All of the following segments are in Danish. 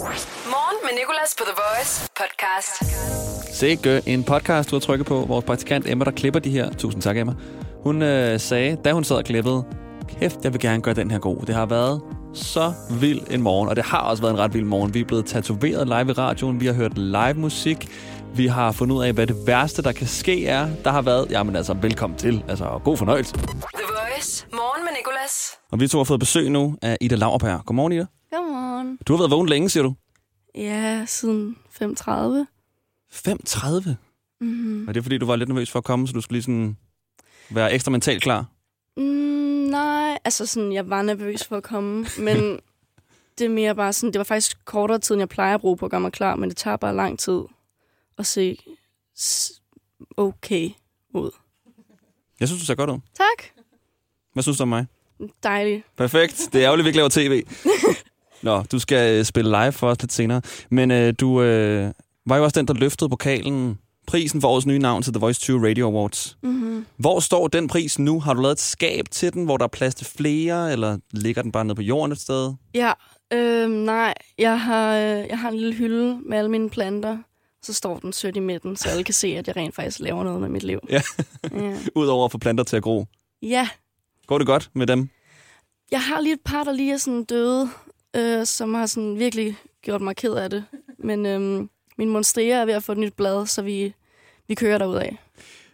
Morgen med Nicolas på The Voice podcast. Sikke en podcast, du har trykket på. Vores praktikant Emma, der klipper de her. Tusind tak, Emma. Hun øh, sagde, da hun sad og klippede, kæft, jeg vil gerne gøre den her god. Det har været så vild en morgen, og det har også været en ret vild morgen. Vi er blevet tatoveret live i radioen, vi har hørt live musik, vi har fundet ud af, hvad det værste, der kan ske er. Der har været, jamen altså, velkommen til. Altså, god fornøjelse. The Voice. Morgen med Nicolas. Og vi to har fået besøg nu af Ida Lauerberg. Godmorgen, Ida. Godmorgen. Du har været vågen længe, siger du? Ja, siden 5.30. 5.30? Mm-hmm. Er det fordi, du var lidt nervøs for at komme, så du skulle lige sådan være ekstra mentalt klar? Mm, nej, altså sådan, jeg var nervøs for at komme, men det er mere bare sådan, det var faktisk kortere tid, end jeg plejer at bruge på at gøre mig klar, men det tager bare lang tid at se okay ud. Jeg synes, du ser godt ud. Tak. Hvad synes du om mig? Dejligt. Perfekt. Det er ærgerligt, vi ikke laver tv. Nå, du skal øh, spille live for os lidt senere. Men øh, du øh, var jo også den, der løftede pokalen, prisen for årets nye navn til The Voice 20 Radio Awards. Mm-hmm. Hvor står den pris nu? Har du lavet et skab til den, hvor der er plads til flere, eller ligger den bare nede på jorden et sted? Ja, øh, nej, jeg har, øh, jeg har en lille hylde med alle mine planter. Så står den sødt i midten, så alle kan se, at jeg rent faktisk laver noget med mit liv. Ja. ja. Udover at få planter til at gro. ja Går det godt med dem? Jeg har lige et par, der lige er sådan døde, øh, som har sådan virkelig gjort mig ked af det. Men øh, min monstera er ved at få et nyt blad, så vi, vi kører derud af.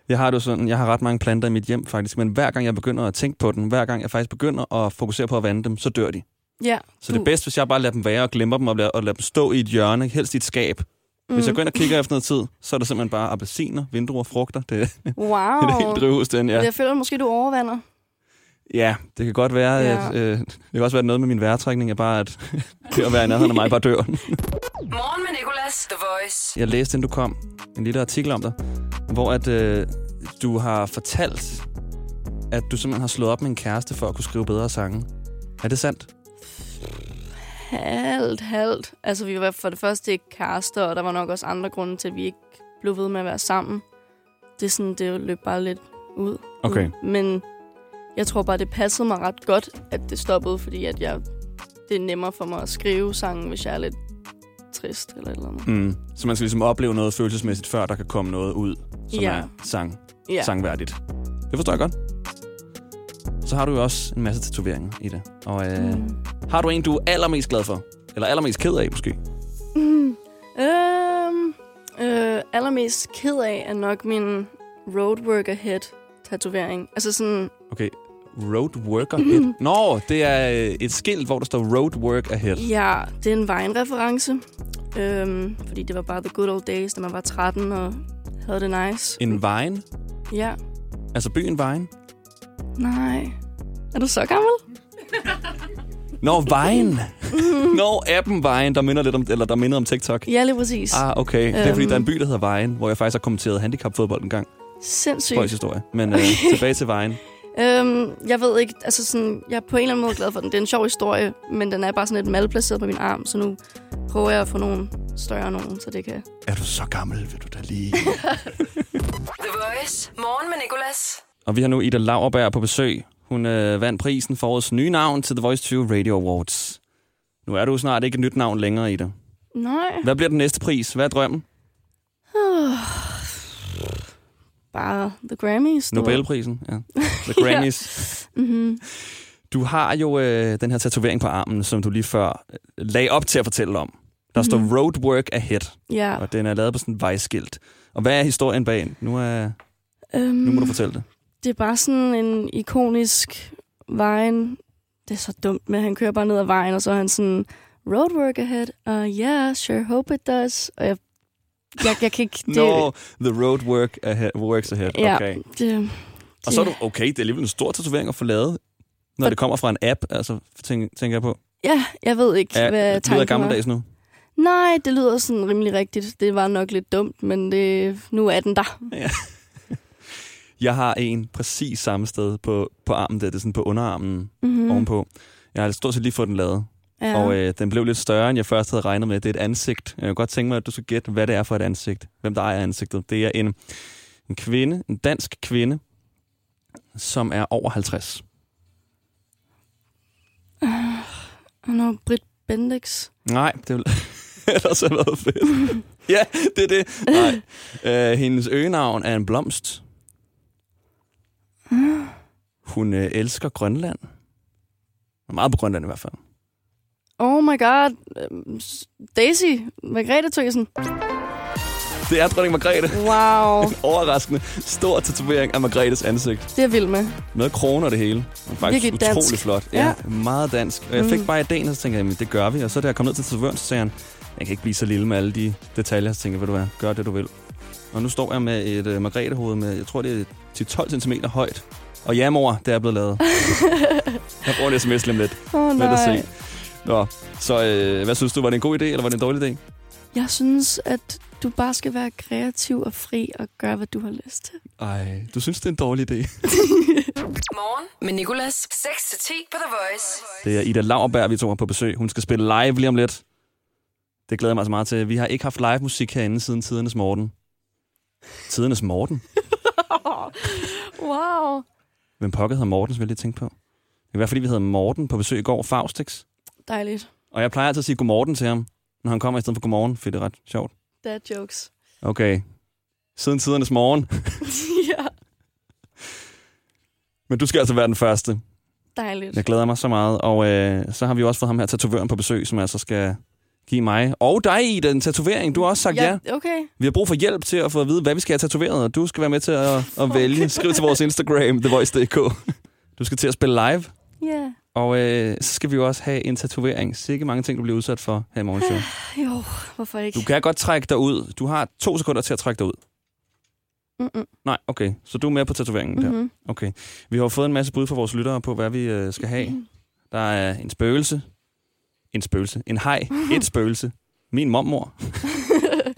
Jeg har det sådan, jeg har ret mange planter i mit hjem faktisk, men hver gang jeg begynder at tænke på den, hver gang jeg faktisk begynder at fokusere på at vande dem, så dør de. Ja, Så det er bedst, hvis jeg bare lader dem være og glemmer dem og lader, og lader dem stå i et hjørne, helst i et skab. Mm. Hvis jeg går ind og kigger efter noget tid, så er der simpelthen bare appelsiner, vinduer, frugter. Det, det Wow. er det helt drivhus, den, ja. Jeg føler måske, du overvander. Ja, det kan godt være, Ja. at, øh, det kan også være noget med min vejrtrækning, er bare, at det at være i nærheden af mig bare dør. Morgen med Nicolas. The Voice. Jeg læste, inden du kom, en lille artikel om dig, hvor at øh, du har fortalt, at du simpelthen har slået op med en kæreste for at kunne skrive bedre sange. Er det sandt? Halvt, halvt. Altså, vi var for det første ikke kærester, og der var nok også andre grunde til, at vi ikke blev ved med at være sammen. Det er sådan, det løb bare lidt ud. Okay. Men jeg tror bare, det passede mig ret godt, at det stoppede, fordi at jeg, det er nemmere for mig at skrive sangen, hvis jeg er lidt trist eller et eller andet. Mm. Så man skal ligesom opleve noget følelsesmæssigt, før der kan komme noget ud, som Ja. er sang, Ja. sangværdigt. Det forstår jeg godt. Så har du jo også en masse tatoveringer i det. Og øh, Mm. har du en, du er allermest glad for? Eller allermest ked af, måske? Mm. Øhm, øh, allermest ked af er nok min Road Worker Head tatovering. Altså sådan, Okay, Road Work Ahead. Nå, det er øh, et skilt, hvor der står Road Work Ahead. ja, det er en Vine-reference. Øhm, fordi det var bare the good old days, da man var 13 og havde det nice. En Vine? Ja, Altså byen Vine? nej. Er du så gammel? Nå, Vine! Nå, appen Vine, der minder lidt om, eller der minder om TikTok. Ja, lige præcis. Ah, okay. Det er fordi, Øhm. der er en by, der hedder Vine, hvor jeg faktisk har kommenteret handicapfodbold en gang. Sindssygt. Spøjs historie. Men øh, tilbage til Vine. Øhm, jeg ved ikke, altså sådan, jeg er på en eller anden måde glad for den. Det er en sjov historie, men den er bare sådan lidt malplaceret på min arm, så nu prøver jeg at få nogle større nogen, så det kan... Er du så gammel, vil du da lige... The Voice. Morgen med Nicolas. Og vi har nu Ida Lauerberg på besøg. Hun øh, vandt prisen for årets nye navn til The Voice 20 Radio Awards. Nu er du snart ikke et nyt navn længere, Ida. Nej. Hvad bliver den næste pris? Hvad er drømmen? Bare The Grammys. du. Nobelprisen? Ja. The Grammys. Mhm. Du har jo øh, den her tatovering på armen, som du lige før øh, lagde op til at fortælle om. Der står Mhm. Road Work Ahead, Ja. og den er lavet på sådan en vejskilt. Og hvad er historien bag? den? Nu, er, Øhm, nu må du fortælle det. Det er bare sådan en ikonisk vejen. Det er så dumt, men han kører bare ned ad vejen, og så er han sådan, road work ahead. Uh, yeah, sure, hope it does. Og jeg, jeg, jeg kan ikke... Det, Nå, The Road Work ahead, Works Ahead. ja, Okay. det, Og så er du, okay, det er alligevel en stor tatovering at få lavet, når For- det kommer fra en app, altså, tænker, tænker jeg på. Ja, jeg ved ikke, Ja, hvad det lyder tanken var. gammeldags nu. Nej, det lyder sådan rimelig rigtigt. Det var nok lidt dumt, men det, nu er den der. Jeg har en præcis samme sted på, på armen, der det er sådan på underarmen mm. Mm-hmm. ovenpå. Jeg har stort set lige fået den lavet, Ja. og øh, den blev lidt større, end jeg først havde regnet med. Det er et ansigt. Jeg kunne godt tænke mig, at du skal gætte, hvad det er for et ansigt. Hvem der ejer ansigtet. Det er en, en kvinde, en dansk kvinde, som er over 50. Og nu Britt Bendix. Nej, det er, ellers have været fedt. ja, det er det. Nej. Uh, hendes øgenavn er en blomst. Hun uh, elsker Grønland. Meget på Grønland i hvert fald. Oh my god. Daisy. Margrethe Tøsen. Det er dronning Margrethe. Wow. Overraskende. Stor tatovering af Margrethes ansigt. Det er jeg vild med. Med kroner det hele. Og faktisk Virkelig utrolig dansk. flot. Ja. meget dansk. Og jeg fik Mm. bare idéen, og så tænkte jeg, jamen, det gør vi. Og så da jeg kom ned til tatovøren, så sagde han, jeg kan ikke blive så lille med alle de detaljer. Så tænkte jeg, ved du hvad, gør det du vil. Og nu står jeg med et uh, Margrethe-hoved med, jeg tror det er til 12 cm højt. Og ja, mor, det er blevet lavet. jeg bruger en sms lidt. Åh oh, Lidt at nej. se. Nå, så øh, hvad synes du, var det en god idé, eller var det en dårlig idé? Jeg synes, at du bare skal være kreativ og fri og gøre, hvad du har lyst til. Ej, du synes, det er en dårlig idé. Morgen med Nicolas. 6-10 på The Voice. Det er Ida Lauerberg, vi to har på besøg. Hun skal spille live lige om lidt. Det glæder jeg mig så meget til. Vi har ikke haft live musik herinde siden Tidernes Morten. Tidernes Morten? wow. Hvem pokker hedder Morten, som jeg lige tænke på? Det kan være, fordi vi havde Morten på besøg i går, Faustix. Dejligt. Og jeg plejer altid at sige godmorgen til ham, når han kommer i stedet for godmorgen, for det er ret sjovt. Dad jokes. Okay. Siden Tidernes Morgen. ja. Men du skal altså være den første. Dejligt. Jeg glæder mig så meget. Og øh, så har vi også fået ham her tatovøren på besøg, som altså skal give mig og dig i den tatovering. Du har også sagt ja. Okay. Vi har brug for hjælp til at få at vide, hvad vi skal have tatoveret, og du skal være med til at, at vælge. Skriv til vores Instagram, thevoice.dk. Du skal til at spille live, Ja. Yeah. Og øh, så skal vi jo også have en tatovering. Sikke mange ting, du bliver udsat for her i morgenshow. Jo, hvorfor ikke? Du kan godt trække dig ud. Du har to sekunder til at trække dig ud. Mm-mm. Nej, okay. Så du er med på tatoveringen der. Mm-hmm. Okay. Vi har fået en masse bud fra vores lyttere på, hvad vi øh, skal have. Der er en spøgelse. En spøgelse. En hej. Et spøgelse. Min mormor.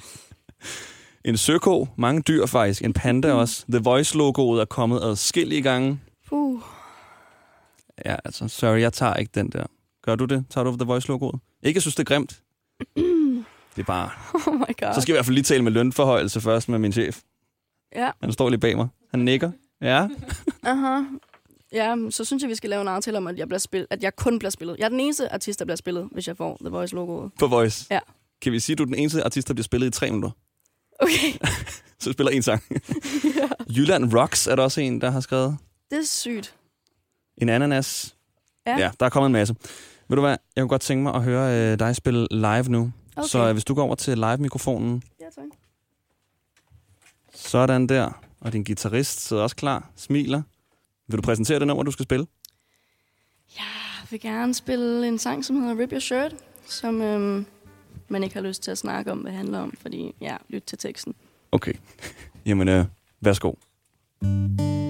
en søko. Mange dyr faktisk. En panda også. The Voice-logoet er kommet adskillige gange. Puh. Ja, altså, sorry, jeg tager ikke den der. Gør du det? Tager du The Voice-logoet? Ikke, jeg synes, det er grimt. Det er bare... Oh my god. Så skal vi i hvert fald lige tale med lønforhøjelse først med min chef. Ja. Han står lige bag mig. Han nikker. Ja. Aha. Ja, så synes jeg, vi skal lave en aftale om, at jeg, bliver spillet, at jeg kun bliver spillet. Jeg er den eneste artist, der bliver spillet, hvis jeg får The Voice-logoet. På Voice. Ja. Kan vi sige, at du er den eneste artist, der bliver spillet i tre minutter? Okay. Så spiller en sang. ja. Jylland Rocks er der også en, der har skrevet. Det er sygt. En ananas. Ja. ja der er kommet en masse. Ved du hvad, jeg kunne godt tænke mig at høre øh, dig spille live nu. Okay. Så øh, hvis du går over til live-mikrofonen, Ja, tak. sådan der. Og din guitarist sidder også klar, smiler. Vil du præsentere det nummer, du skal spille? Jeg vil gerne spille en sang, som hedder Rip Your Shirt, som øhm, man ikke har lyst til at snakke om, hvad det handler om, fordi, ja, lyt til teksten. Okay. Jamen, øh, værsgo. Mm.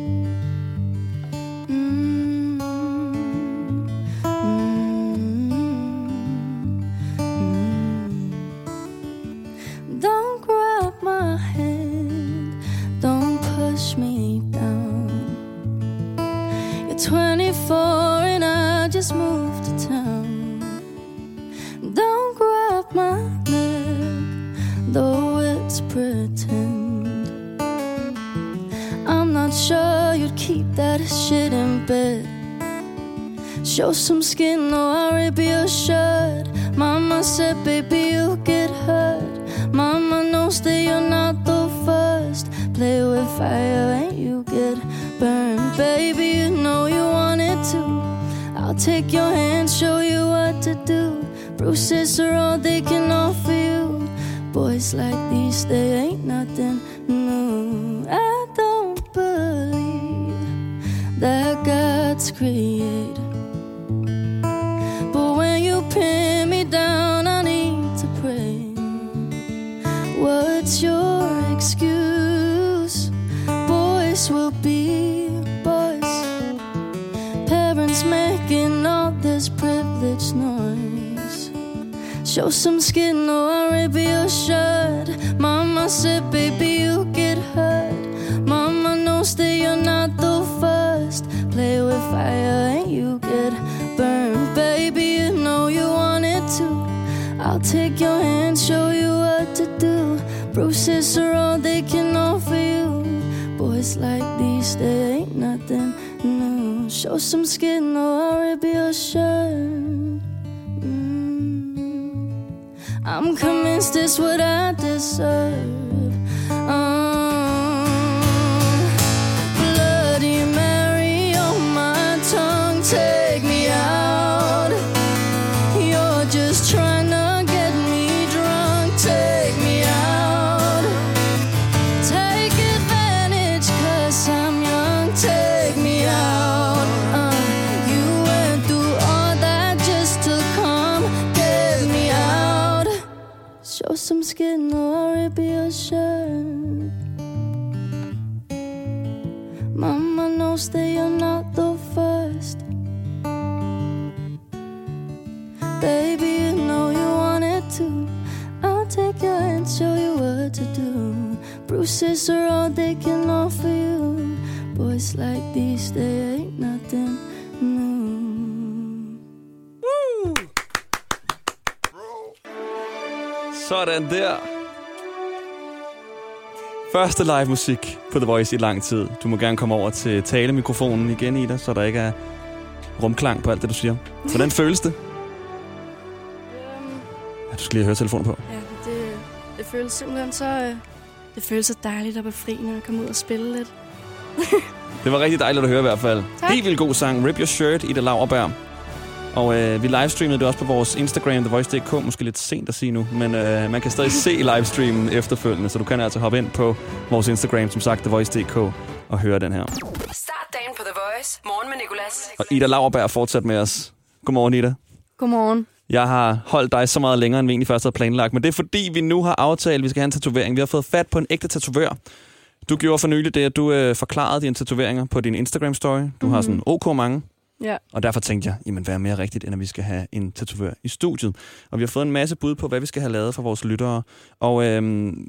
Just moved to town. Don't grab my neck, though it's pretend. I'm not sure you'd keep that shit in bed. Show some skin, or I'll rip your shirt. Mama said, baby, you'll get hurt. Mama knows that you're not the first. Play with fire and you get burned. Baby, take your hand, show you what to do. Bruises are all they can offer you. Boys like these, they ain't nothing new. I don't believe that God's created. Show some skin or rip your shirt. Mama said, baby, you get hurt. Mama knows that you're not the first. Play with fire and you get burned. Baby, you know you wanted to. I'll take your hand, show you what to do. Bruises are all they can offer you. Boys like these, they ain't nothing new. Show some skin or rip your shirt. I'm convinced it's what I deserve. Um, Bruises are all they can offer you. Boys like these, they ain't nothing new. Sådan der. Første live musik på The Voice i lang tid. Du må gerne komme over til talemikrofonen igen, Ida, så der ikke er rumklang på alt det, du siger. Hvordan føles det? Ja, du skal lige have høretelefonen på. Ja, det, det føles simpelthen så... øh, Det føles så dejligt og befriende at komme ud og spille lidt. Det var rigtig dejligt at høre i hvert fald. Tak. Helt vildt god sang. Rip Your Shirt, Ida Lauerberg. Og øh, vi livestreamede det også på vores Instagram, TheVoice.dk. Måske lidt sent at sige nu, men øh, man kan stadig se livestreamen efterfølgende, så du kan altså hoppe ind på vores Instagram, som sagt, TheVoice.dk, og høre den her. Start dagen på The Voice. Morgen med Nicolas. Og Ida Lauerberg er fortsat med os. Godmorgen, Ida. Godmorgen. Jeg har holdt dig så meget længere, end vi egentlig først havde planlagt, men det er fordi, vi nu har aftalt, at vi skal have en tatovering. Vi har fået fat på en ægte tatovør. Du gjorde for nylig det, at du øh, forklarede dine tatoveringer på din Instagram-story. Du mm-hmm. har sådan ok mange. Ja. Og derfor tænkte jeg, jamen hvad er mere rigtigt, end at vi skal have en tatovør i studiet. Og vi har fået en masse bud på, hvad vi skal have lavet for vores lyttere. Og øhm,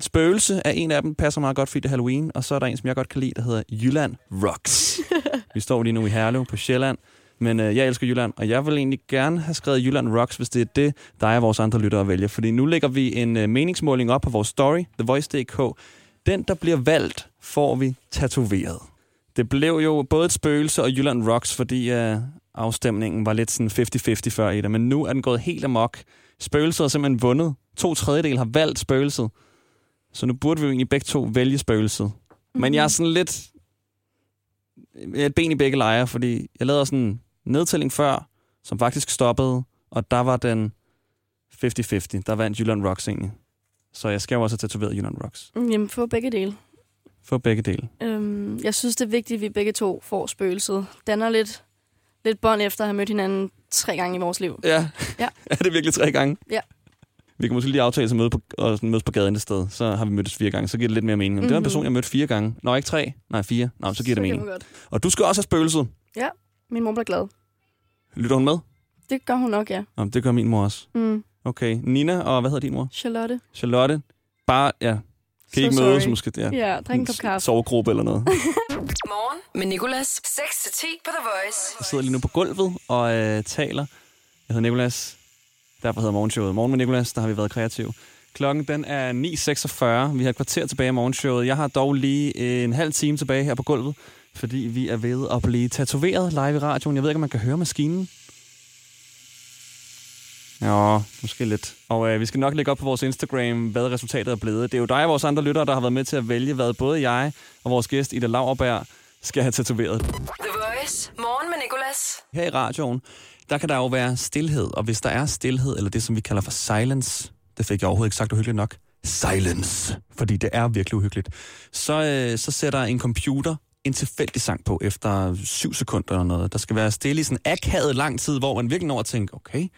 Spøgelse er en af dem, passer meget godt, fordi det er Halloween. Og så er der en, som jeg godt kan lide, der hedder Jylland Rocks. vi står lige nu i Herlev på Sjælland. Men øh, jeg elsker Jylland, og jeg vil egentlig gerne have skrevet Jylland Rocks, hvis det er det, der er vores andre lyttere vælger. Fordi nu lægger vi en øh, meningsmåling op på vores story, TheVoice.dk. Den, der bliver valgt, får vi tatoveret. Det blev jo både et spøgelse og Jylland Rocks, fordi øh, afstemningen var lidt sådan 50-50 før i det. Men nu er den gået helt amok. Spøgelset har simpelthen vundet. To tredjedel har valgt spøgelset. Så nu burde vi jo egentlig begge to vælge spøgelset. Men jeg er sådan lidt et ben i begge lejre, fordi jeg lavede sådan nedtælling før, som faktisk stoppede, og der var den 50-50. Der vandt Jylland Rocks egentlig. Så jeg skal jo også have tatoveret Jylland Rocks. Mm, Jamen, få begge dele. For begge dele. Øhm, jeg synes, det er vigtigt, at vi begge to får spøgelset. Danner lidt, lidt bånd efter at have mødt hinanden tre gange i vores liv. Ja. Ja. er det virkelig tre gange? Ja. Vi kan måske lige aftale at møde på, og mødes på gaden et sted. Så har vi mødtes fire gange. Så giver det lidt mere mening. Mm-hmm. Det var en Mhm. person, jeg mødte fire gange. Nå, ikke tre. Nej, fire. Nå, så giver det kan mening. Og du skal også have spøgelset. Ja, min mor bliver glad. Lytter hun med? Det gør hun nok, ja. Nå, det gør min mor også. Mm. Okay. Nina, og hvad hedder din mor? Charlotte. Charlotte. Bare, ja. Kan I So ikke mødes måske? Ja. Ja, drik en kop kaffe. Sovegruppe eller noget. Morgen med Nicolas. 6-10 på The Voice. Jeg sidder lige nu på gulvet og øh, taler. Jeg hedder Nikolas. Derfor hedder morgenshowet Morgen med Nikolas. Der har vi været kreative. Klokken den er 9.46. Vi har et kvarter tilbage i morgenshowet. Jeg har dog lige en halv time tilbage her på gulvet, fordi vi er ved at blive tatoveret live i radioen. Jeg ved ikke, om man kan høre maskinen. Ja, måske lidt. Og øh, vi skal nok lægge op på vores Instagram, hvad resultatet er blevet. Det er jo dig og vores andre lyttere, der har været med til at vælge, hvad både jeg og vores gæst Ida Lauerberg skal have tatoveret. The Voice. Morgen med Nicolas. Her i radioen, der kan der jo være stillhed, og hvis der er stillhed, eller det, som vi kalder for silence, det fik jeg overhovedet ikke sagt uhyggeligt nok, silence, fordi det er virkelig uhyggeligt, så, øh, så sætter en computer en tilfældig sang på efter syv sekunder eller noget. Der skal være stille i sådan akavet lang tid, hvor man virkelig når at tænke, okay,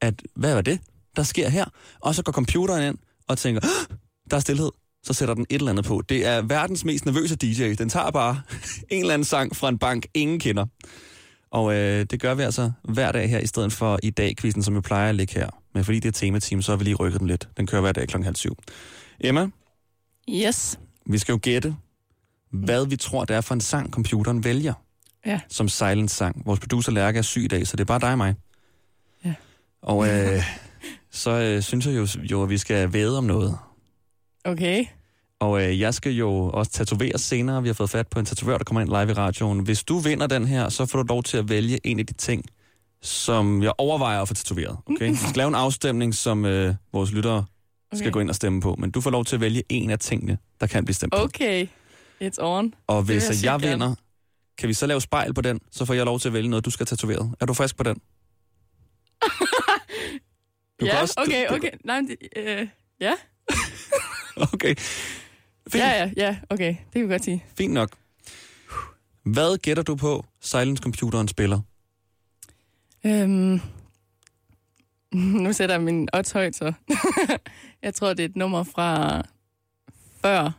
at, hvad var det, der sker her? Og så går computeren ind og tænker, "Åh, der er stillhed. Så sætter den et eller andet på. Det er verdens mest nervøse DJ. Den tager bare en eller anden sang fra en bank, ingen kender. Og øh, det gør vi altså hver dag her, i stedet for i dag quizzen, som jo plejer at ligge her. Men fordi det er temateam, så har vi lige rykket den lidt. Den kører hver dag klokken halv syv. Emma, Yes. vi skal jo gætte, hvad vi tror, det er for en sang, computeren vælger. Ja. Som silence-sang. Vores producer Lærke er syg i dag, så det er bare dig og mig. Ja. Og øh, så øh, synes jeg jo, jo, at vi skal væde om noget. Okay. Og øh, jeg skal jo også tatoveres senere. Vi har fået fat på en tatovør, der kommer ind live i radioen. Hvis du vinder den her, så får du lov til at vælge en af de ting, som jeg overvejer at få tatoveret. Okay? Vi skal lave en afstemning, som øh, vores lyttere skal Okay. gå ind og stemme på. Men du får lov til at vælge en af tingene, der kan blive stemt på. Okay, it's on. Og hvis jeg jeg, gerne. vinder, kan vi så lave spejl på den, så får jeg lov til at vælge noget, du skal tatoveret. Er du frisk på den? Du ja, også- du- okay, du- okay. Nej, men øh, ja. Okay. Fint. ja, ja, ja, okay. Det kan vi godt sige. Fint nok. Hvad gætter du på, Silence-computeren spiller? Øhm, nu sætter jeg min odds højt, så. jeg tror, det er et nummer fra før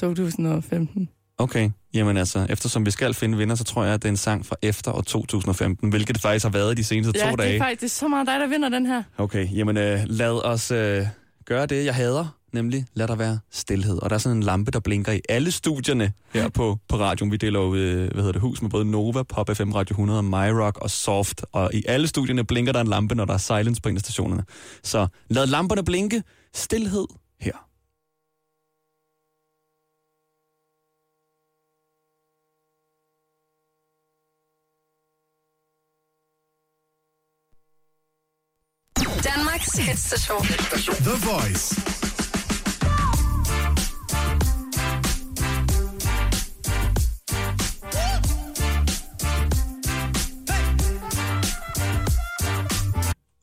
2015. Okay, jamen altså, eftersom vi skal finde vinder, så tror jeg, at det er en sang fra efter år 2015, hvilket det faktisk har været de seneste Ja, to det er dage. faktisk det er så meget dig, der vinder den her. Okay, jamen øh, lad os øh, gøre det, jeg hader, nemlig lad der være stillhed. Og der er sådan en lampe, der blinker i alle studierne her på, på radioen. Vi deler jo, øh, hvad hedder det, hus med både Nova, Pop FM Radio 100, MyRock og Soft. Og i alle studierne blinker der en lampe, når der er silence på en af stationerne. Så lad lamperne blinke. Stilhed Danmarks hitstation. The Voice.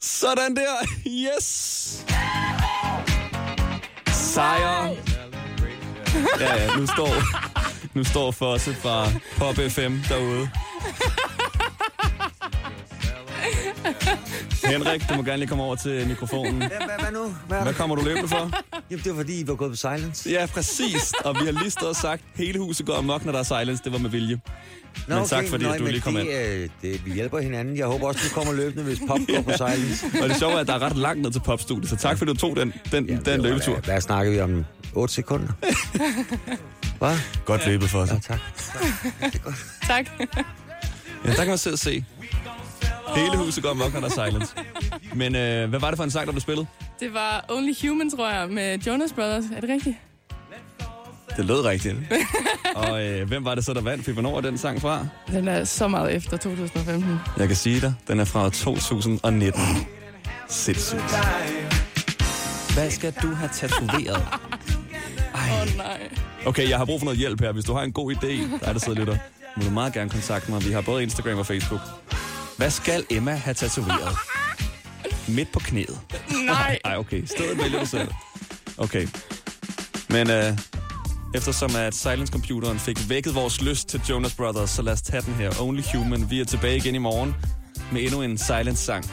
Sådan der. Yes! Sejr. Ja, ja, nu står, nu står Fosse fra Pop FM derude. Henrik, du må gerne lige komme over til mikrofonen. Ja, hvad, hvad nu? Hvad, er Hvad kommer du løbende for? Jamen, det var fordi, I var gået på silence. Ja, præcis. Og vi har lige stået og sagt, hele huset går amok, når der er silence. Det var med vilje. Men tak, fordi Nå, at du lige kom det, ind. øh, det, vi hjælper hinanden. Jeg håber også, du kommer løbende, hvis pop går på silence. Og det sjove er, at der er ret langt ned til popstudiet, så tak fordi du tog den, den, Jamen, den det løbetur. da- Hvad snakker vi om? 8 sekunder? Hvad? Godt løbet for os. Ja, tak. Tak. Ja, der kan man selv se. Hele huset går amok, når der er silence. Men øh, hvad var det for en sang, der blev spillet? Det var Only Human, tror jeg, med Jonas Brothers. Er det rigtigt? Det lød rigtigt. Og øh, hvem var det så, der vandt? Fik hvornår er den sang fra? Den er så meget efter 2015. Jeg kan sige dig, den er fra 2019. Sindssygt. Hvad skal du have tatoveret? Åh oh, nej. Okay, jeg har brug for noget hjælp her. Hvis du har en god idé, der er der sidder lytter, må du meget gerne kontakte mig. Vi har både Instagram og Facebook. Hvad skal Emma have tatoveret? Midt på knæet. Nej. Ej, okay. Stedet vælger du selv. Okay. Men øh, eftersom at Silence-computeren fik vækket vores lyst til Jonas Brothers, så lad os tage den her. Only Human. Vi er tilbage igen i morgen med endnu en Silence-sang.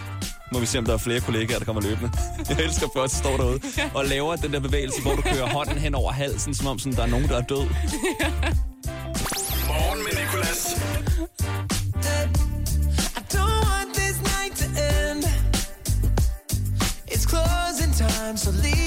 Må vi se, om der er flere kollegaer, der kommer løbende. Jeg elsker først, at står derude og laver den der bevægelse, hvor du kører hånden hen over halsen, som om sådan, der er nogen, der er død. closing time, so leave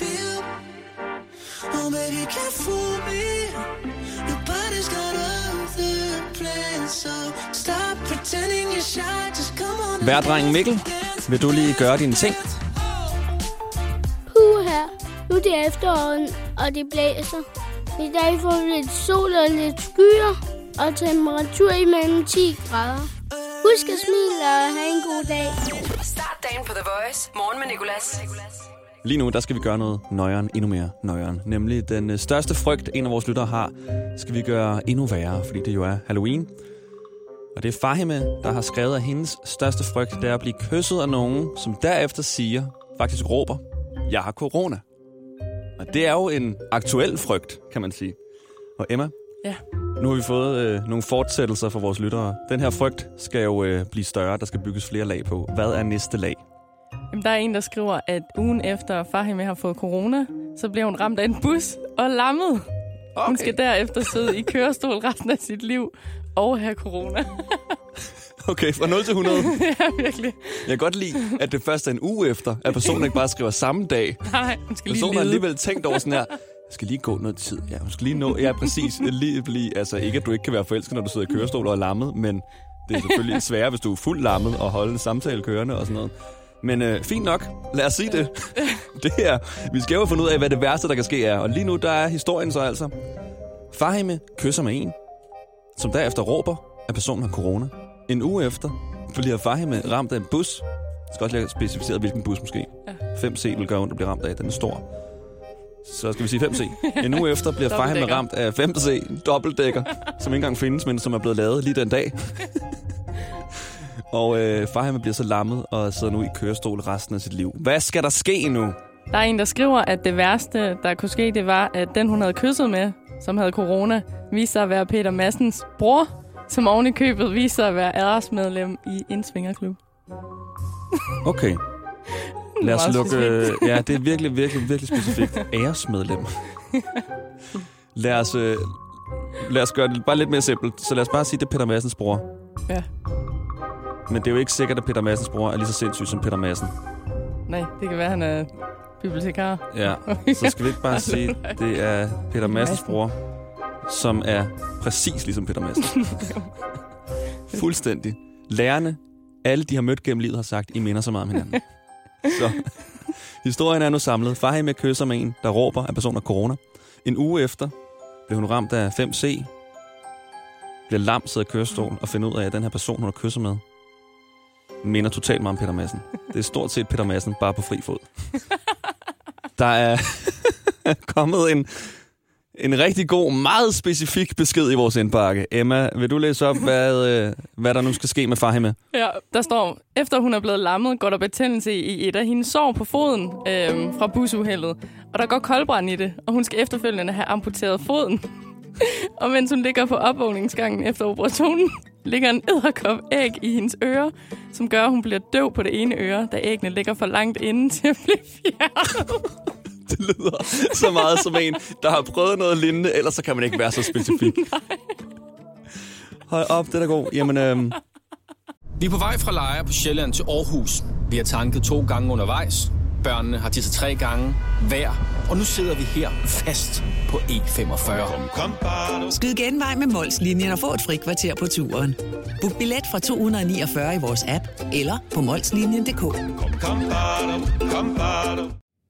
feel? Oh, baby, can't fool me. Nobody's got other plans, so stop pretending you're shy. Just come on. Værdrengen Mikkel, vil du lige gøre dine ting? Puha, nu er det efteråret, og det blæser. I dag får vi lidt sol og lidt skyer, og temperatur imellem 10 grader. Husk at smile og have en god dag. Start dagen på The Voice. Morgen med Nicolas. Lige nu, der skal vi gøre noget nøjeren, endnu mere nøjeren. Nemlig den øh, største frygt, en af vores lyttere har, skal vi gøre endnu værre, fordi det jo er Halloween. Og det er Fahime, der har skrevet, at hendes største frygt, det er at blive kysset af nogen, som derefter siger, faktisk råber, jeg har corona. Og det er jo en aktuel frygt, kan man sige. Og Emma, Ja. nu har vi fået øh, nogle fortsættelser fra vores lyttere. Den her frygt skal jo øh, blive større, der skal bygges flere lag på. Hvad er næste lag? Jamen, der er en, der skriver, at ugen efter Fahime har fået corona, så bliver hun ramt af en bus og lammet. Okay. Hun skal derefter sidde i kørestol resten af sit liv og have corona. Okay, fra 0 til 100. ja, virkelig. Jeg kan godt lide, at det først er en uge efter, at personen ikke bare skriver samme dag. Nej, hun skal lige Personen har alligevel tænkt over sådan her, jeg skal lige gå noget tid. Ja, hun skal lige nå, ja præcis, lige blive, altså ikke at du ikke kan være forelsket, når du sidder i kørestol og er lammet, men det er selvfølgelig sværere, hvis du er fuldt lammet og holde en samtale kørende og sådan noget. Men øh, fint nok, lad os sige det. det her, vi skal jo finde ud af, hvad det værste, der kan ske er. Og lige nu, der er historien så altså. Fahime kysser med en, som derefter råber, at personen har corona. En uge efter bliver Fahime ramt af en bus. Jeg skal også lige have specificeret, hvilken bus måske. Ja. 5C vil gøre ondt at blive ramt af, den er stor. Så skal vi sige 5C. En uge efter bliver Fahime ramt af 5C, dobbeltdækker, som ikke engang findes, men som er blevet lavet lige den dag. og øh, Fahime bliver så lammet og sidder nu i kørestol resten af sit liv. Hvad skal der ske nu? Der er en, der skriver, at det værste, der kunne ske, det var, at den, hun havde kysset med, som havde corona, viste sig at være Peter Massens bror, som oven i købet viste sig at være æresmedlem i en svingerklub. Okay. Lad os lukke... specifikt. Ja, det er virkelig, virkelig, virkelig specifikt. Æresmedlem. Lad os, øh, lad os gøre det bare lidt mere simpelt. Så lad os bare sige, det er Peter Massens bror. Ja. Men det er jo ikke sikkert, at Peter Massens bror er lige så sindssyg som Peter Madsen. Nej, det kan være, at han er bibliotekar. Ja, så skal vi ikke bare sige, det er Peter Massens bror, som er præcis ligesom Peter Madsen. Fuldstændig. Lærerne, alle de har mødt gennem livet, har sagt, I minder så meget om hinanden. så historien er nu samlet. Far med kysser med en, der råber, at personen har corona. En uge efter blev hun ramt af 5C, bliver lam, sidder i kørestol og finder ud af, at den her person, hun har kysset med, minder totalt meget om Peter Madsen. Det er stort set Peter Madsen, bare på fri fod. Der er kommet en, en rigtig god, meget specifik besked i vores indbakke. Emma, vil du læse op, hvad, øh, hvad der nu skal ske med Fahime? Ja, der står, efter hun er blevet lammet, går der betændelse i et af hendes sår på foden øh, fra busuheldet. Og der går koldbrand i det, og hun skal efterfølgende have amputeret foden. og mens hun ligger på opvågningsgangen efter operationen, ligger en æderkop æg i hendes øre, som gør, at hun bliver døv på det ene øre, da æggene ligger for langt inde til at blive fjernet. Det lyder så meget som en, der har prøvet noget lignende, ellers så kan man ikke være så specifik. Hold op, det er da god. Jamen, øhm, Vi er på vej fra Lejre på Sjælland til Aarhus. Vi har tanket to gange undervejs. Børnene har tisset tre gange hver. Og nu sidder vi her fast på E45. Skyd genvej med Molslinjen og få et fri kvarter på turen. Book billet fra 249 i vores app eller på molslinjen.dk.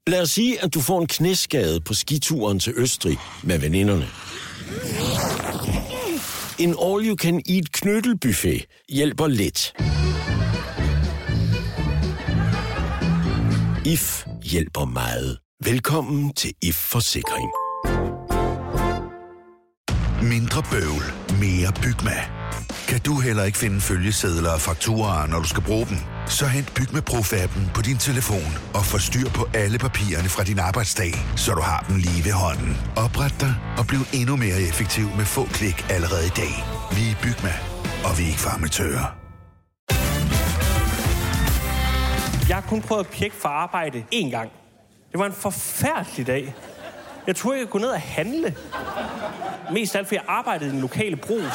Lad os sige, at du får en knæskade på skituren til Østrig med veninderne. En all-you-can-eat knyttelbuffet hjælper lidt. IF hjælper meget. Velkommen til IF Forsikring. Mindre bøvl, mere Bygma. Kan du heller ikke finde følgesedler og fakturer, når du skal bruge dem? Så hent Bygma Pro-appen på din telefon og få styr på alle papirerne fra din arbejdsdag, så du har dem lige ved hånden. Opret dig og bliv endnu mere effektiv med få klik allerede i dag. Vi er Bygma, og vi er ikke farmatører. Jeg har kun prøvet at pjekke for arbejde én gang. Det var en forfærdelig dag. Jeg troede, jeg kunne gå ned og handle. Mest af alt, fordi jeg arbejdede i den lokale brus.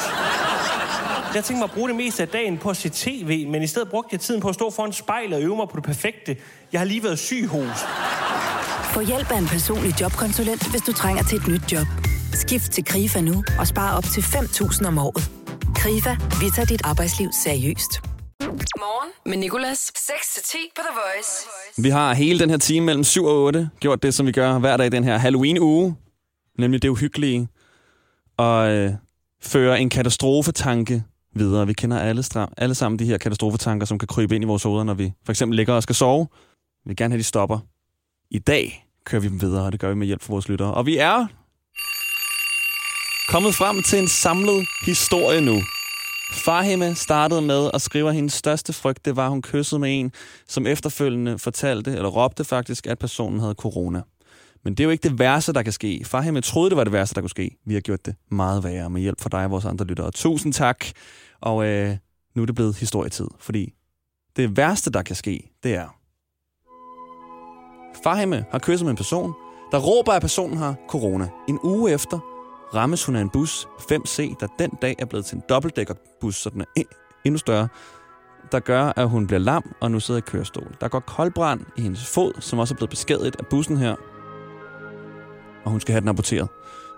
Jeg tænkte mig at bruge det meste af dagen på at se tv, men i stedet brugte jeg tiden på at stå foran spejlet og øve mig på det perfekte. Jeg har lige været syg hos. Få hjælp af en personlig jobkonsulent, hvis du trænger til et nyt job. Skift til KRIFA nu og spare op til 5.000 om året. KRIFA, vi tager dit arbejdsliv seriøst. Morgen med Nicolas. 6-10 på The Voice. vi har hele den her time mellem 7 og 8 gjort det, som vi gør hver dag i den her Halloween-uge. Nemlig det uhyggelige. Og øh, føre en katastrofetanke videre. Vi kender alle, stram, alle sammen de her katastrofetanker, som kan krybe ind i vores hoveder, når vi for eksempel ligger og skal sove. Vi vil gerne have, de stopper. I dag kører vi dem videre, og det gør vi med hjælp fra vores lyttere. Og vi er kommet frem til en samlet historie nu. Fahime startede med at skrive, at hendes største frygt, det var, at hun kyssede med en, som efterfølgende fortalte, eller råbte faktisk, at personen havde corona. Men det er jo ikke det værste, der kan ske. Fahime troede, det var det værste, der kunne ske. Vi har gjort det meget værre med hjælp fra dig og vores andre lyttere. Tusind tak. Og øh, nu er det blevet historietid, fordi det værste, der kan ske, det er, Fahime har kysset med en person, der råber, at personen har corona. En uge efter rammes hun af en bus 5C, der den dag er blevet til en dobbeltdækkerbus, så den er endnu større, der gør, at hun bliver lam og nu sidder i kørestol. Der går koldbrand i hendes fod, som også er blevet beskadiget af bussen her, og hun skal have den aborteret.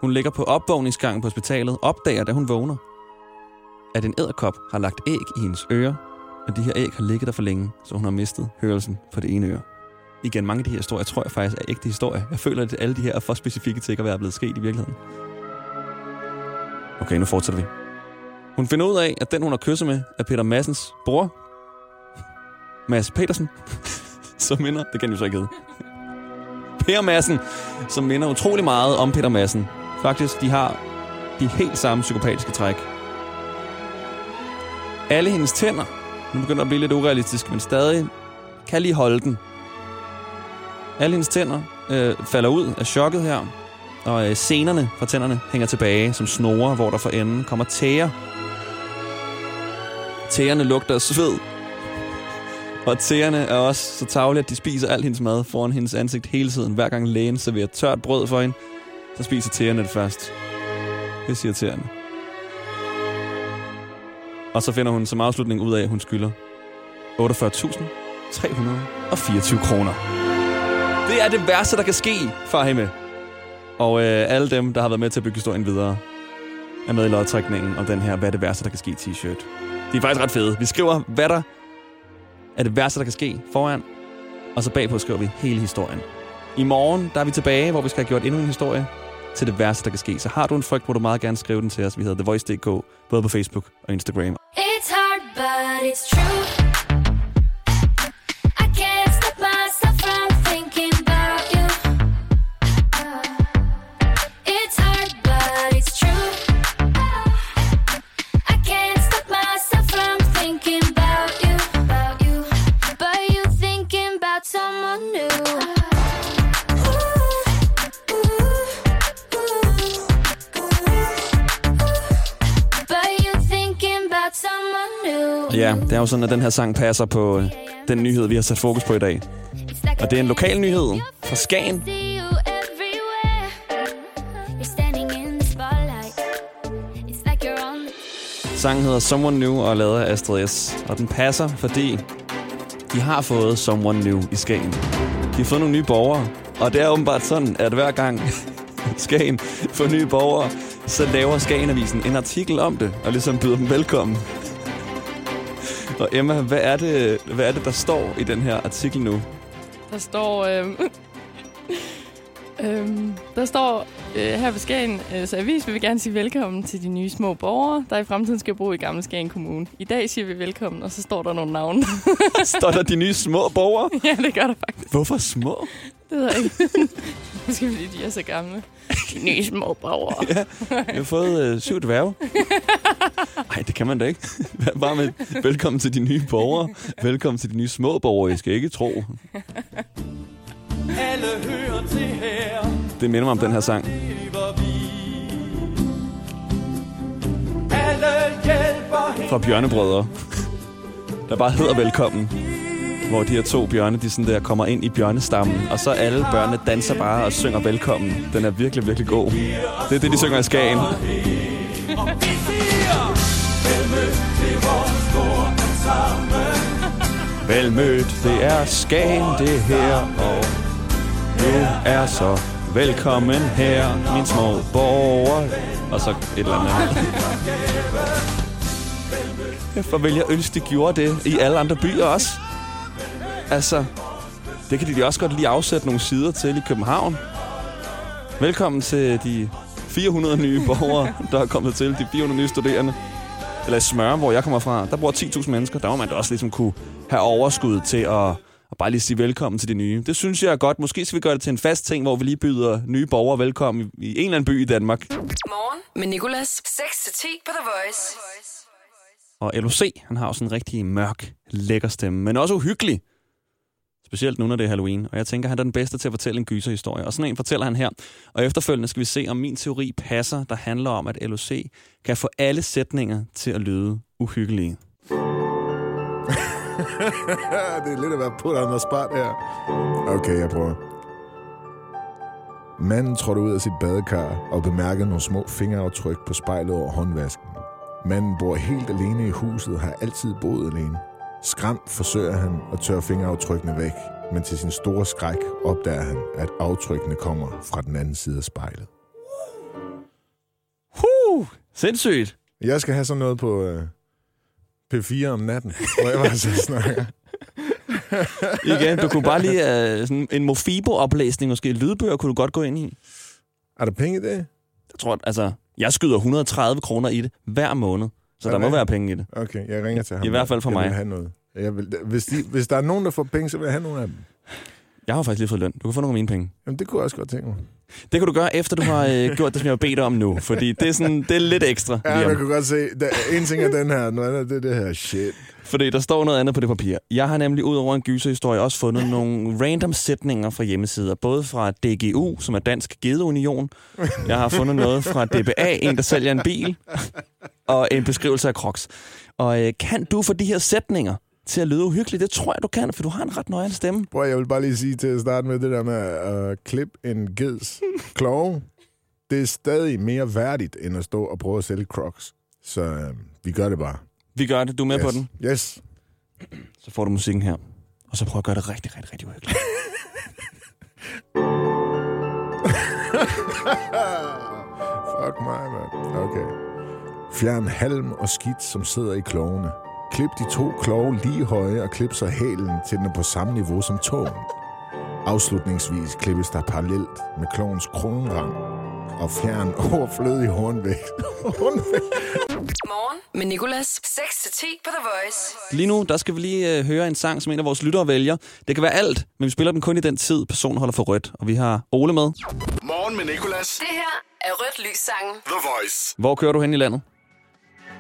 Hun ligger på opvågningsgangen på hospitalet, opdager, da hun vågner, at en æderkop har lagt æg i hendes ører, og de her æg har ligget der for længe, så hun har mistet hørelsen på det ene øre. Igen, mange af de her historier tror jeg faktisk er ægte historier. Jeg føler, at alle de her er for specifikke til ikke at være blevet sket i virkeligheden. Okay, nu fortsætter vi. Hun finder ud af, at den, hun har kysset med, er Peter Massens bror. Mads Petersen. som minder, det kan du så ikke hedde. Per Madsen, som minder utrolig meget om Peter Madsen. Faktisk, de har de helt samme psykopatiske træk. Alle hendes tænder, nu begynder det at blive lidt urealistisk, men stadig kan lige holde den. Alle hendes tænder øh, falder ud af chokket her, og øh, senerne fra tænderne hænger tilbage som snore, hvor der for enden kommer tæer. Tæerne lugter af sved. Og tæerne er også så tavlige, at de spiser al hendes mad foran hendes ansigt hele tiden. Hver gang lægen serverer tørt brød for hende, så spiser tæerne det først. Det siger tæerne. Og så finder hun som afslutning ud af, at hun skylder 48.324 kroner. Det er det værste, der kan ske, Fahime. Og øh, alle dem, der har været med til at bygge historien videre, er med i lodtrækningen om den her, hvad er det værste, der kan ske t-shirt. De er faktisk ret fede. Vi skriver, hvad der er det værste, der kan ske foran, og så bagpå skriver vi hele historien. I morgen, der er vi tilbage, hvor vi skal have gjort endnu en historie til det værste, der kan ske. Så har du en frygt, må du meget gerne skrive den til os. Vi hedder TheVoice.dk, både på Facebook og Instagram. It's hard, but it's true. Det er jo sådan, at den her sang passer på øh, den nyhed, vi har sat fokus på i dag. Og det er en lokal nyhed fra Skagen. Sangen hedder Someone New og er lavet af Astrid S. Og den passer, fordi de har fået Someone New i Skagen. De har fået nogle nye borgere. Og det er åbenbart sådan, at hver gang Skagen får nye borgere, så laver Skagenavisen en artikel om det, og ligesom byder dem velkommen. Og Emma, hvad er det, hvad er det der står i den her artikel nu? Der står... Øhm, øhm, der står øh, her ved Skagen øh, så avis vil vi gerne sige velkommen til de nye små borgere, der i fremtiden skal bo i Gamle Skagen Kommune. I dag siger vi velkommen, og så står der nogle navne. Står der de nye små borgere? ja, det gør der faktisk. Hvorfor små? Det ved jeg ikke. Måske fordi de er så gamle. De nye små borgere. Ja, jeg har fået øh, syv dværge. Nej, det kan man da ikke. Bare med velkommen til de nye borgere. Velkommen til de nye små borgere. Jeg skal ikke tro. Alle hører til her, Det minder mig om den her sang. Alle hjælper Fra Bjørnebrødre. Der bare hedder velkommen. Hvor de her to bjørne, de sådan der kommer ind i bjørnestammen. Og så alle børnene danser bare og synger velkommen. Den er virkelig, virkelig god. Det er det, de synger i Skagen. Vel mødt. Velmødt, det er Skagen, det her. Og du er så velkommen her, min små borger. Og så et eller andet. For vil jeg ønske, de gjorde det i alle andre byer også. Altså, det kan de også godt lige afsætte nogle sider til i København. Velkommen til de 400 nye borgere, der er kommet til. De 400 nye studerende. Eller i Smørum, hvor jeg kommer fra. Der bor 10.000 mennesker. Der må man da også ligesom kunne have overskud til at, at bare lige sige velkommen til de nye. Det synes jeg er godt. Måske skal vi gøre det til en fast ting, hvor vi lige byder nye borgere velkommen i, i en eller anden by i Danmark. Morgen med Nicolas. 6-10 på The Voice. Og LOC, han har jo sådan en rigtig mørk, lækker stemme, men også uhyggelig. Specielt nu, når det er Halloween. Og jeg tænker, han er den bedste til at fortælle en gyserhistorie. Og sådan en fortæller han her. Og efterfølgende skal vi se, om min teori passer, der handler om, at LOC kan få alle sætninger til at lyde uhyggelige. det er lidt at være på der er spart her. Okay, jeg prøver. Manden trådte ud af sit badekar og bemærkede nogle små fingeraftryk på spejlet over håndvasken. Manden bor helt alene i huset og har altid boet alene. Skræmt forsøger han at tørre fingeraftrykkene væk, men til sin store skræk opdager han, at aftrykkene kommer fra den anden side af spejlet. Huh, sindssygt. Jeg skal have sådan noget på øh, P4 om natten, hvor jeg bare så snakker. Igen, du kunne bare lige uh, sådan en Mofibo-oplæsning, måske lydbøger, kunne du godt gå ind i. Er der penge i det? Jeg tror, at, altså, jeg skyder 130 kroner i det hver måned, så Er der må det? være penge i det. Okay, jeg ringer til ham. I hvert fald for jeg mig. Vil have noget. Jeg vil, hvis, de, hvis der er nogen, der får penge, så vil jeg have nogle af dem. Jeg har faktisk lige fået løn. Du kan få nogle af mine penge. Jamen, det kunne jeg også godt tænke mig. Det kan du gøre, efter du har øh, gjort det, som jeg har bedt om nu. Fordi det er, sådan, det er lidt ekstra. Ja, man kan godt se, der, en ting er den her, noget andet det er det her shit. Fordi der står noget andet på det papir. Jeg har nemlig ud over en gyserhistorie også fundet nogle random sætninger fra hjemmesider. Både fra DGU, som er Dansk Gedeunion. Jeg har fundet noget fra DBA, en der sælger en bil. Og en beskrivelse af Crocs. Og øh, kan du få de her sætninger til at lyde uhyggeligt? Det tror jeg, du kan, for du har en ret nøjende stemme. Prøv, jeg vil bare lige sige til at starte med det der med at uh, klippe en geds klove. Det er stadig mere værdigt, end at stå og prøve at sælge crocs. Så uh, vi gør det bare. Vi gør det. Du er med yes. på den? Yes. Så får du musikken her. Og så prøv at gøre det rigtig, rigtig, rigtig uhyggeligt. Fuck mig, mand. Okay. Fjern halm og skidt, som sidder i klovene. Klip de to klove lige høje og klip så hælen til den er på samme niveau som tåen. Afslutningsvis klippes der parallelt med klovens kronrang og fjern overflødig hornvægt. Morgen med Nicolas. 6-10 på The Voice. Lige nu, der skal vi lige øh, høre en sang, som en af vores lyttere vælger. Det kan være alt, men vi spiller den kun i den tid, personen holder for rødt. Og vi har Ole med. Morgen med Nicolas. Det her er Rødt Lys sangen. The Voice. Hvor kører du hen i landet?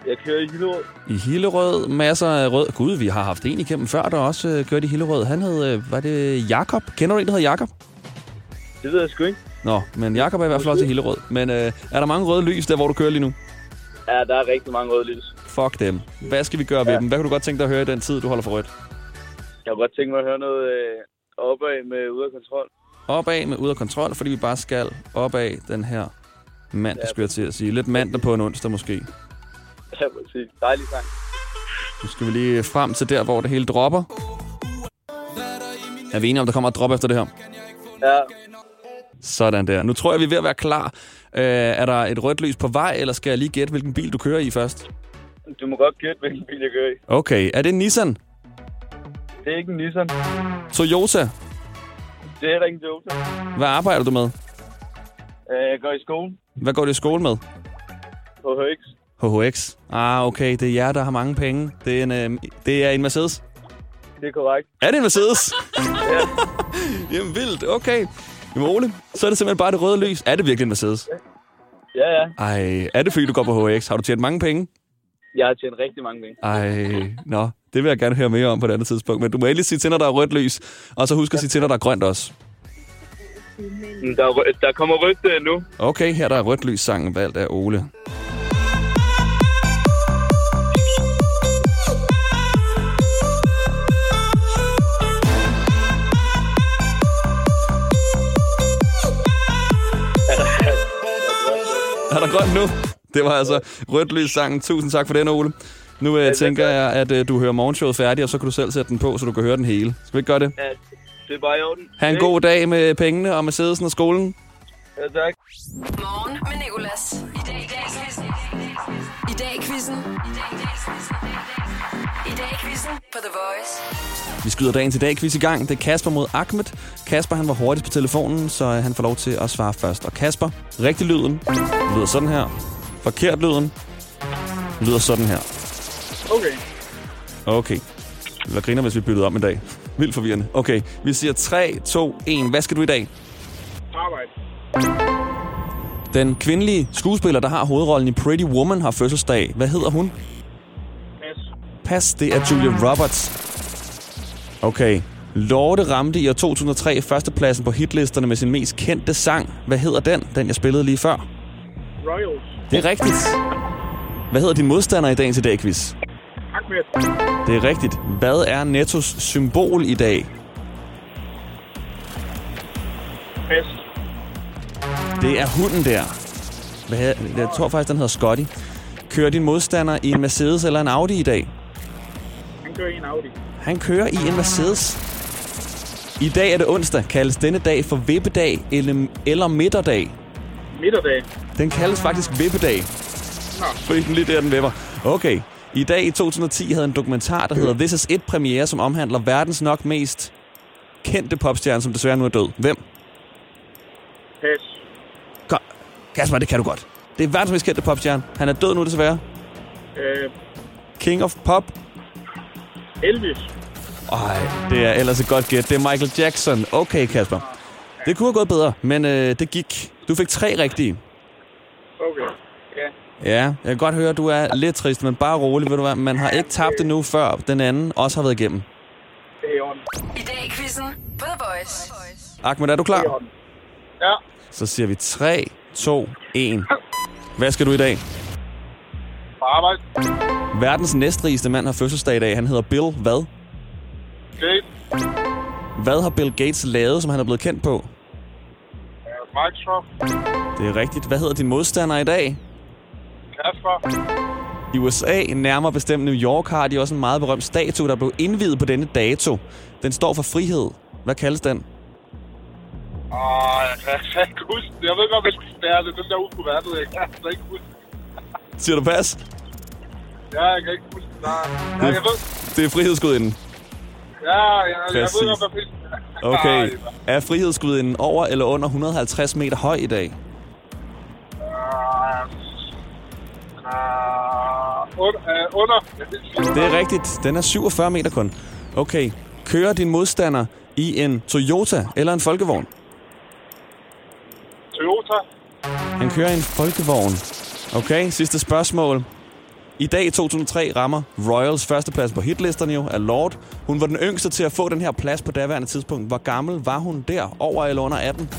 Jeg kører i Hillerød. I Hillerød, masser af rød. Gud, vi har haft en igennem før, der også øh, kørte i Hillerød. Han hed, øh, var det Jakob? Kender du en, der hedder Jakob? Det ved jeg sgu ikke. Nå, men Jakob er i hvert fald også i Hillerød. Men øh, er der mange røde lys der, hvor du kører lige nu? Ja, der er rigtig mange røde lys. Fuck dem. Hvad skal vi gøre ja. ved dem? Hvad kan du godt tænke dig at høre i den tid, du holder for rødt? Jeg kunne godt tænke mig at høre noget øh, opad med ude af kontrol. Opad med ud af kontrol, fordi vi bare skal opad den her mandag, Ja. skulle jeg til at sige. Lidt mandag på en onsdag måske. Ja, præcis. Dejlig sang. Nu skal vi lige frem til der, hvor det hele dropper. Er vi enige om, der kommer et drop efter det her? Ja, Sådan der. Nu tror jeg, vi er ved at være klar. Øh, er der et rødt lys på vej, eller skal jeg lige gætte, hvilken bil du kører i først? du må godt gætte, hvilken bil jeg kører i. Okay, er det en Nissan? Det er ikke en Nissan. Toyota? Det er ikke en Toyota. Hvad arbejder du med? Øh, Jeg går i skole Hvad går du i skole med? på HX. HHX. Ah, okay. Det er jer, der har mange penge. Det er en, øh, det er en Mercedes. Det er korrekt. Er det en Mercedes? Ja. Jamen vildt. Okay. Jamen Ole, så er det simpelthen bare det røde lys. Er det virkelig en Mercedes? Ja, ja. Ej, er det fordi, du går på HX? Har du tjent mange penge? Jeg har tjent rigtig mange penge. Ej, nå. Det vil jeg gerne høre mere om på et andet tidspunkt. Men du må endelig sige til, når der er rødt lys. Og så husk at sige til, når der er grønt også. Men Der, er rø- der kommer rødt nu. Okay, her der er rødt lys sangen valgt af Ole. Er der grønt nu? Det var altså rødt lys sangen. Tusind tak for den, Ole. Nu øh, tænker jeg, at øh, du hører morgenshowet færdigt, og så kan du selv sætte den på, så du kan høre den hele. Skal vi ikke gøre det? Ja, det er bare i orden. Ha' en Hey. god dag med pengene og Mercedesen og skolen. Ja, tak. Morgen med Nicolas. I dag i dag i quizzen. I dag i quizzen. I dag quizzen på The Voice. Vi skyder dagen til dag quiz i gang. Det er Kasper mod Ahmed. Kasper han var hurtigst på telefonen, så han får lov til at svare først. Og Kasper, rigtig lyden lyder sådan her. Forkert lyden lyder sådan her. Okay. Okay. Var griner, hvis vi byttede om i dag. Vildt forvirrende. Okay, vi siger 3, 2, 1. Hvad skal du i dag? Arbejde. Den kvindelige skuespiller, der har hovedrollen i Pretty Woman, har fødselsdag. Hvad hedder hun? Pas. Det er Julia Roberts. Okay. Lorde ramte i år 2003 førstepladsen på hitlisterne med sin mest kendte sang. Hvad hedder den? Den, jeg spillede lige før. Royals. Det er rigtigt. Hvad hedder din modstander i dagens i dag, quiz? Ahmed. Det er rigtigt. Hvad er Nettos symbol i dag? Pas. Det er hunden der. Hvad, jeg tror faktisk, den hedder Scotty. Kører din modstander i en Mercedes eller en Audi i dag? Han kører i en Audi. Han kører i en Mercedes. I dag er det onsdag. Kaldes denne dag for vippedag eller, eller midterdag? Midterdag. Den kaldes faktisk vippedag. Nå. Fordi den lige der, den vipper. Okay. I dag i 2010 havde en dokumentar, der hedder This Is It premiere, som omhandler verdens nok mest kendte popstjerne, som desværre nu er død. Hvem? Pas. Kom. Kasper, det kan du godt. Det er verdens mest kendte popstjerne. Han er død nu desværre. Øh, King of Pop. Elvis. Ej, det er ellers et godt gæt. Det er Michael Jackson. Okay, Kasper. Det kunne have gået bedre, men øh, det gik. Du fik tre rigtige. Okay. Ja. Ja, jeg kan godt høre, at du er lidt trist, men bare rolig, ved du hvad. Man har ikke tabt det nu, før den anden også har været igennem. Det er i orden. I dag i quizzen på The Voice. Ahmed, er du klar? Ja. Så siger vi 3, 2, 1. Hvad skal du i dag? På arbejde. Verdens næstrigeste mand har fødselsdag i dag. Han hedder Bill hvad? Gate. Hvad har Bill Gates lavet, som han er blevet kendt på? Microsoft. Det er rigtigt. Hvad hedder din modstander i dag? Kasper. I USA, nærmere bestemt New York, har de også en meget berømt statue, der blev indviet på denne dato. Den står for frihed. Hvad kaldes den? Åh, jeg kan, jeg kan ikke huske. Jeg ved godt, er det. Den der ude på vandet, jeg kan altså ikke huske. Siger du pas? Ja, jeg kan ikke huske det. Nej. Ja, jeg ved. Det er frihedsgudinden. Ja, jeg, jeg Præcis. ved godt, hvad Okay. Er frihedsgudinden over eller under 150 meter høj i dag? Uh, under, uh, under. Det er rigtigt. Den er 47 meter kun. Okay. Kører din modstander i en Toyota eller en folkevogn? Toyota. Han kører i en folkevogn. Okay, sidste spørgsmål. I dag i 2003 rammer Royals førsteplads på hitlisterne jo af Lord. Hun var den yngste til at få den her plads på daværende tidspunkt. Hvor gammel var hun der? Over eller under 18?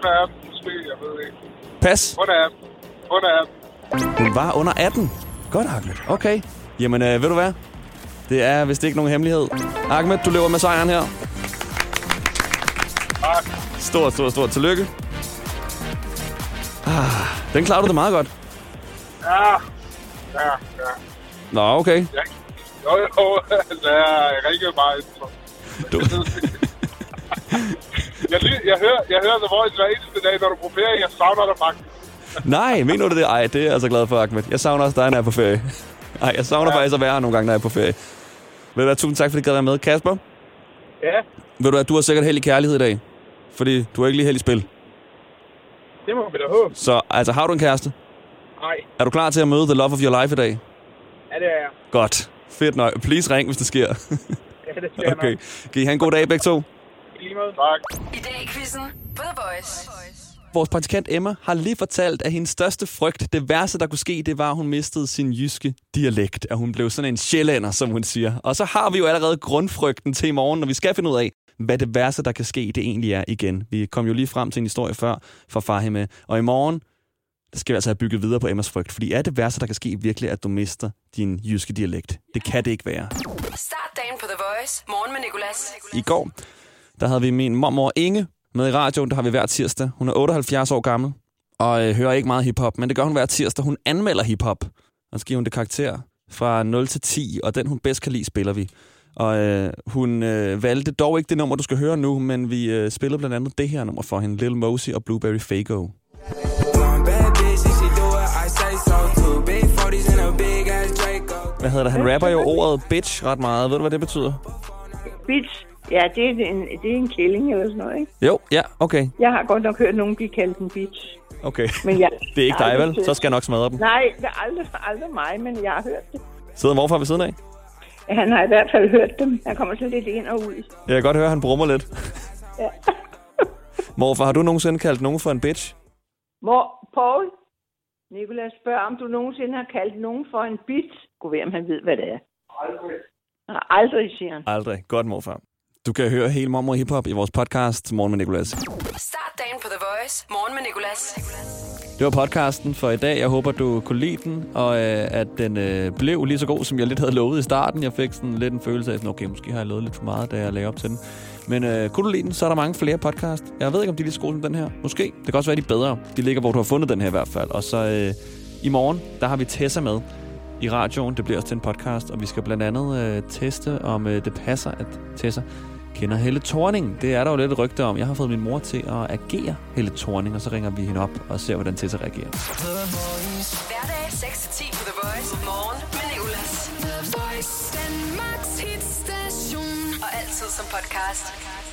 Hvad er den? Måske, jeg ved ikke. Pas. Under er den? Under er den? Hun var under 18. Godt, Ahmed. Okay. Jamen, øh, ved du hvad? Det er vist ikke nogen hemmelighed. Ahmed, du løber med sejren her. Stort, stort, stort tillykke. Ah, den klarer du det meget godt. Ja. Ja, ja. Nå, okay. ja. Jo, jo. Jeg ringer bare ind. så. Du... Jeg, jeg, hører, jeg hører The Voice hver eneste dag, når du er på ferie. Jeg savner dig faktisk. Nej, mener du det? Ej, det er jeg altså glad for, Ahmed. Jeg savner også dig, når jeg er på ferie. Ej, jeg savner ja. faktisk at være her nogle gange, når jeg er på ferie. Ved du hvad, tusind tak, fordi du gad være med. Kasper, Ja, ved du hvad, du har sikkert held i kærlighed i dag. Fordi du har ikke lige held i spil. det må vi da håbe. Så altså, har du en kæreste? Nej, Er du klar til at møde the love of your life i dag? ja, det er jeg. Godt. Fedt nok. Please ring, hvis det sker. Ja, det jeg okay. nok. Kan I have en god dag begge to? I lige måde. Tak. I dag i quizzen på The Voice. Vores praktikant Emma har lige fortalt, at hendes største frygt, det værste, der kunne ske, det var, at hun mistede sin jyske dialekt. At hun blev sådan en sjællander, som hun siger. Og så har vi jo allerede grundfrygten til i morgen, når vi skal finde ud af, hvad det værste, der kan ske, det egentlig er igen. Vi kom jo lige frem til en historie før fra Fahime. Og i morgen, der skal vi altså have bygget videre på Emmas frygt. Fordi er det værste, der kan ske virkelig, at du mister din jyske dialekt? Det kan det ikke være. Start dagen på The Voice. Morgen med Nicolas. I går, der havde vi min mormor Inge med i radioen. Der har vi hver tirsdag. Hun er 78 år gammel og øh, hører ikke meget hiphop, men det gør hun hver tirsdag. Hun anmelder hiphop, og så giver hun det karakter fra 0 til 10, og den hun bedst kan lide, spiller vi. Og øh, hun øh, valgte dog ikke det nummer, du skal høre nu, men vi øh, spillede blandt andet det her nummer for hende, Lil Mosey og Blueberry Fago. Hvad hedder det? Han rapper jo ordet bitch ret meget. Ved du, hvad det betyder? Bitch. Ja, det er, en, det er en kælling eller sådan noget, ikke? Jo, ja, okay. Jeg har godt nok hørt nogen blive kaldt en bitch. Okay. Men jeg, det er ikke dig, vel? Så skal jeg nok smadre dem. Nej, det er aldrig, aldrig mig, men jeg har hørt det. Sidder morfar ved siden af? Han har i hvert fald hørt dem. Han kommer sådan lidt ind og ud. Jeg kan godt høre, at han brummer lidt. Ja. Morfar, har du nogensinde kaldt nogen for en bitch? Mor, Paul, Nicolas spørger, om du nogensinde har kaldt nogen for en bitch. Gå ved, om han ved, hvad det er. Aldrig. Aldrig, siger han. Aldrig. Godt, morfar. Du kan høre hele Mormor Hip Hop i vores podcast Morgen med Nicolas. Start dagen på The Voice. Morgen med Nicolas. Det var podcasten for i dag. Jeg håber, du kunne lide den, og øh, at den øh, blev lige så god, som jeg lidt havde lovet i starten. Jeg fik sådan lidt en følelse af, at okay, måske har jeg lovet lidt for meget, da jeg lagde op til den. Men øh, kunne du lide den, så er der mange flere podcast. Jeg ved ikke, om de er lige så gode som den her. Måske. Det kan også være, de er bedre. De ligger, hvor du har fundet den her i hvert fald. Og så øh, i morgen, der har vi Tessa med i radioen. Det bliver også til en podcast, og vi skal blandt andet øh, teste, om øh, det passer, at Tessa kender Helle Thorning. Det er der jo lidt et rygte om. Jeg har fået min mor til at agere Helle Thorning, og så ringer vi hende op og ser, hvordan Tessa reagerer. Hverdag 6-10 på The Voice. Morgen med Nicolas. The Voice. Danmarks hitstation. Og altid som podcast.